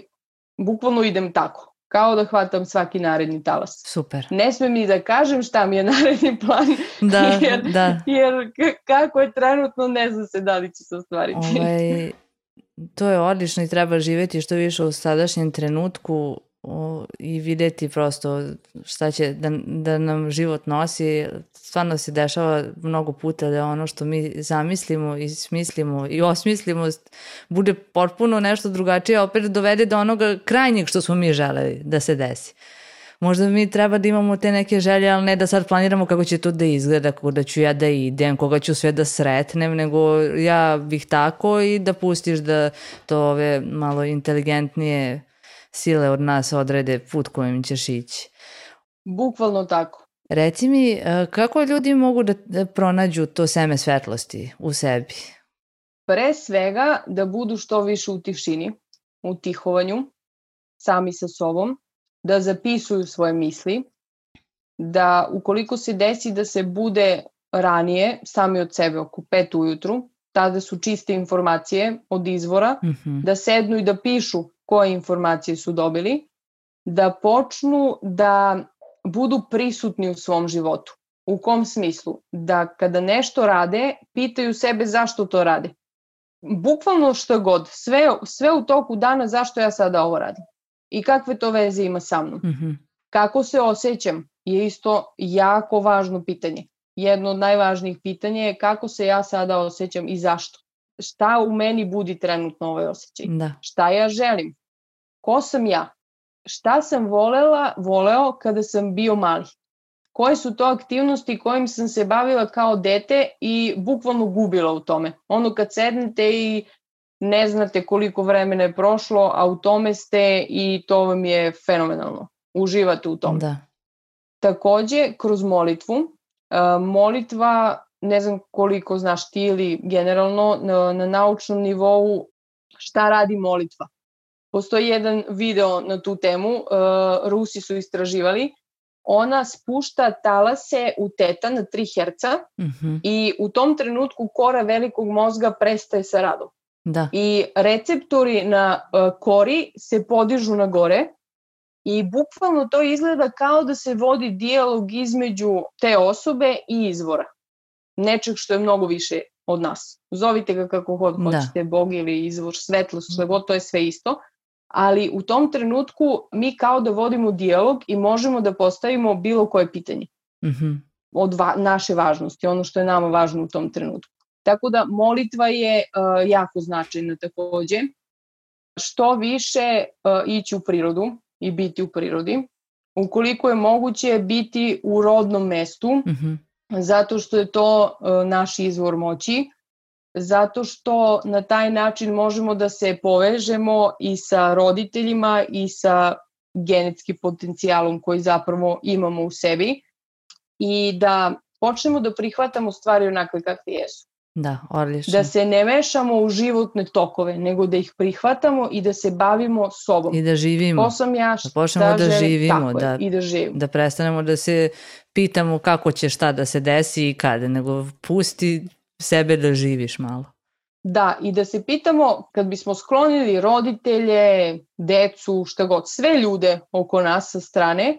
bukvalno idem tako kao da hvatam svaki naredni talas. Super. Ne smem ni da kažem šta mi je naredni plan, da, jer, da. jer kako je trenutno ne zna se da li će se ostvariti. Ovaj, to je odlično i treba živeti što više u sadašnjem trenutku i videti prosto šta će da, da nam život nosi. Stvarno se dešava mnogo puta da ono što mi zamislimo i smislimo i osmislimo bude potpuno nešto drugačije, opet dovede do onoga krajnjeg što smo mi želeli da se desi. Možda mi treba da imamo te neke želje, ali ne da sad planiramo kako će to da izgleda, kako da ću ja da idem, koga ću sve da sretnem, nego ja bih tako i da pustiš da to ove malo inteligentnije sile od nas odrede put kojim ćeš ići. Bukvalno tako. Reci mi, e, kako ljudi mogu da pronađu to seme svetlosti u sebi? Pre svega da budu što više u tišini, u tihovanju, sami sa sobom, da zapisuju svoje misli, da ukoliko se desi da se bude ranije, sami od sebe oko pet ujutru, tada su čiste informacije od izvora, mm -hmm. da sednu i da pišu koje informacije su dobili, da počnu da budu prisutni u svom životu. U kom smislu? Da kada nešto rade, pitaju sebe zašto to rade. Bukvalno što god, sve, sve u toku dana zašto ja sada ovo radim. I kakve to veze ima sa mnom. Mm -hmm. Kako se osjećam je isto jako važno pitanje. Jedno od najvažnijih pitanja je kako se ja sada osjećam i zašto šta u meni budi trenutno ovaj osjećaj. Da. Šta ja želim? Ko sam ja? Šta sam volela, voleo kada sam bio mali? Koje su to aktivnosti kojim sam se bavila kao dete i bukvalno gubila u tome? Ono kad sednete i ne znate koliko vremena je prošlo, a u tome ste i to vam je fenomenalno. Uživate u tome. Da. Takođe, kroz molitvu, molitva ne znam koliko znaš ti ili generalno na, na naučnom nivou šta radi molitva. Postoji jedan video na tu temu, uh, Rusi su istraživali, ona spušta talase u teta na 3 Hz mm -hmm. i u tom trenutku kora velikog mozga prestaje sa radom. Da. I receptori na uh, kori se podižu na gore i bukvalno to izgleda kao da se vodi dijalog između te osobe i izvora nečeg što je mnogo više od nas. Zovite ga kako god da. hoćete, Bog ili izvor, svetlost, sve god, to je sve isto. Ali u tom trenutku mi kao da vodimo dijalog i možemo da postavimo bilo koje pitanje. Mm -hmm. Od va naše važnosti, ono što je nama važno u tom trenutku. Tako da molitva je uh, jako značajna takođe. Što više uh, ići u prirodu i biti u prirodi. Ukoliko je moguće biti u rodnom mestu, mm -hmm zato što je to e, naš izvor moći, zato što na taj način možemo da se povežemo i sa roditeljima i sa genetskim potencijalom koji zapravo imamo u sebi i da počnemo da prihvatamo stvari onakve kakve jesu. Da, odlično. Da se ne mešamo u životne tokove, nego da ih prihvatamo i da se bavimo sobom. I da živimo. Ko sam ja, da počnemo da, da živimo. Tako da, je, i da živimo. Da prestanemo da se pitamo kako će šta da se desi i kada, nego pusti sebe da živiš malo. Da, i da se pitamo, kad bismo sklonili roditelje, decu, šta god, sve ljude oko nas sa strane,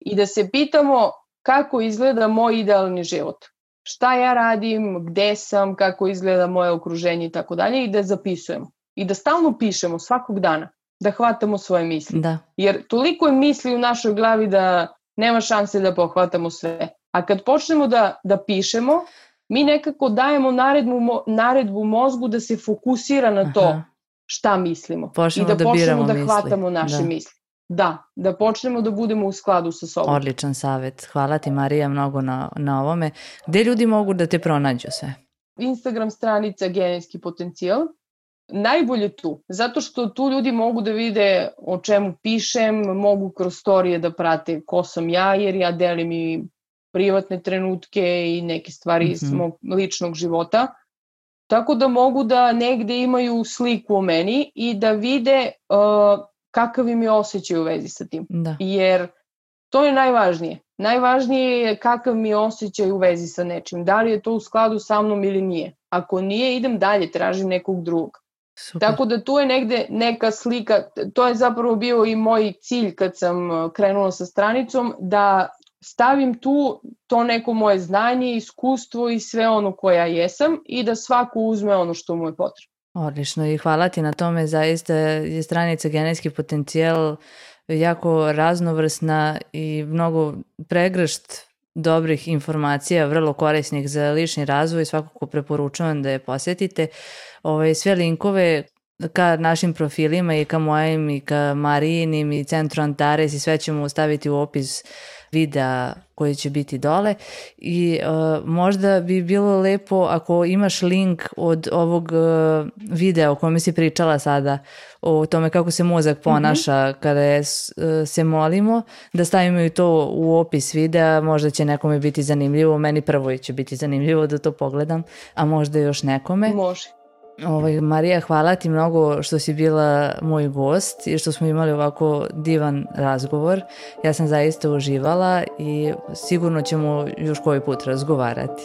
i da se pitamo kako izgleda moj idealni život. Šta ja radim, gde sam, kako izgleda moje okruženje i tako dalje i da zapisujemo. I da stalno pišemo svakog dana, da hvatamo svoje misli. Da. Jer toliko je misli u našoj glavi da nema šanse da pohvatamo sve. A kad počnemo da, da pišemo, mi nekako dajemo naredbu, naredbu mozgu da se fokusira na to Aha. šta mislimo. Počnemo I da, da počnemo da misli. hvatamo naše da. misli. Da, da počnemo da budemo u skladu sa sobom. Odličan savet. Hvala ti Marija mnogo na, na ovome. Gde ljudi mogu da te pronađu sve? Instagram stranica Genetski potencijal. Najbolje tu, zato što tu ljudi mogu da vide o čemu pišem, mogu kroz storije da prate ko sam ja, jer ja delim i privatne trenutke i neke stvari mm -hmm. iz Mhm. mog ličnog života. Tako da mogu da negde imaju sliku o meni i da vide uh, kakav im je osjećaj u vezi sa tim. Da. Jer to je najvažnije. Najvažnije je kakav mi je osjećaj u vezi sa nečim. Da li je to u skladu sa mnom ili nije. Ako nije, idem dalje, tražim nekog drugog. Super. Tako da tu je negde neka slika, to je zapravo bio i moj cilj kad sam uh, krenula sa stranicom, da stavim tu to neko moje znanje, iskustvo i sve ono koja jesam i da svako uzme ono što mu je potrebno. Odlično i hvala ti na tome, zaista je stranica genetski potencijal jako raznovrsna i mnogo pregršt dobrih informacija, vrlo korisnih za lični razvoj, svakako preporučujem da je posetite. Ove, sve linkove ka našim profilima i ka mojim i ka Marijinim i Centru Antares i sve ćemo staviti u opis videa koji će biti dole i uh, možda bi bilo lepo ako imaš link od ovog uh, videa o kome si pričala sada o tome kako se mozak ponaša mm -hmm. kada je, uh, se molimo da stavimo i to u opis videa možda će nekome biti zanimljivo meni prvo će biti zanimljivo da to pogledam a možda još nekome Može. Ovaj, Marija, hvala ti mnogo što si bila moj gost i što smo imali ovako divan razgovor. Ja sam zaista uživala i sigurno ćemo još koji put razgovarati.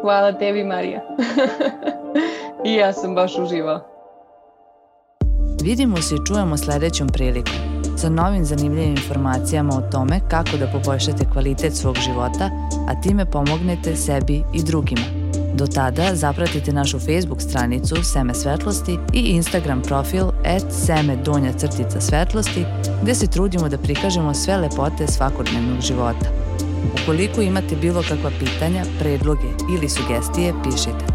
Hvala tebi, Marija. I ja sam baš uživala. Vidimo se i čujemo sledećom prilikom sa novim zanimljivim informacijama o tome kako da poboljšate kvalitet svog života, a time pomognete sebi i drugima. Do tada zapratite našu Facebook stranicu Seme svetlosti i Instagram profil at seme donja crtica svetlosti gde se trudimo da prikažemo sve lepote svakodnevnog života. Ukoliko imate bilo kakva pitanja, predloge ili sugestije, pišite.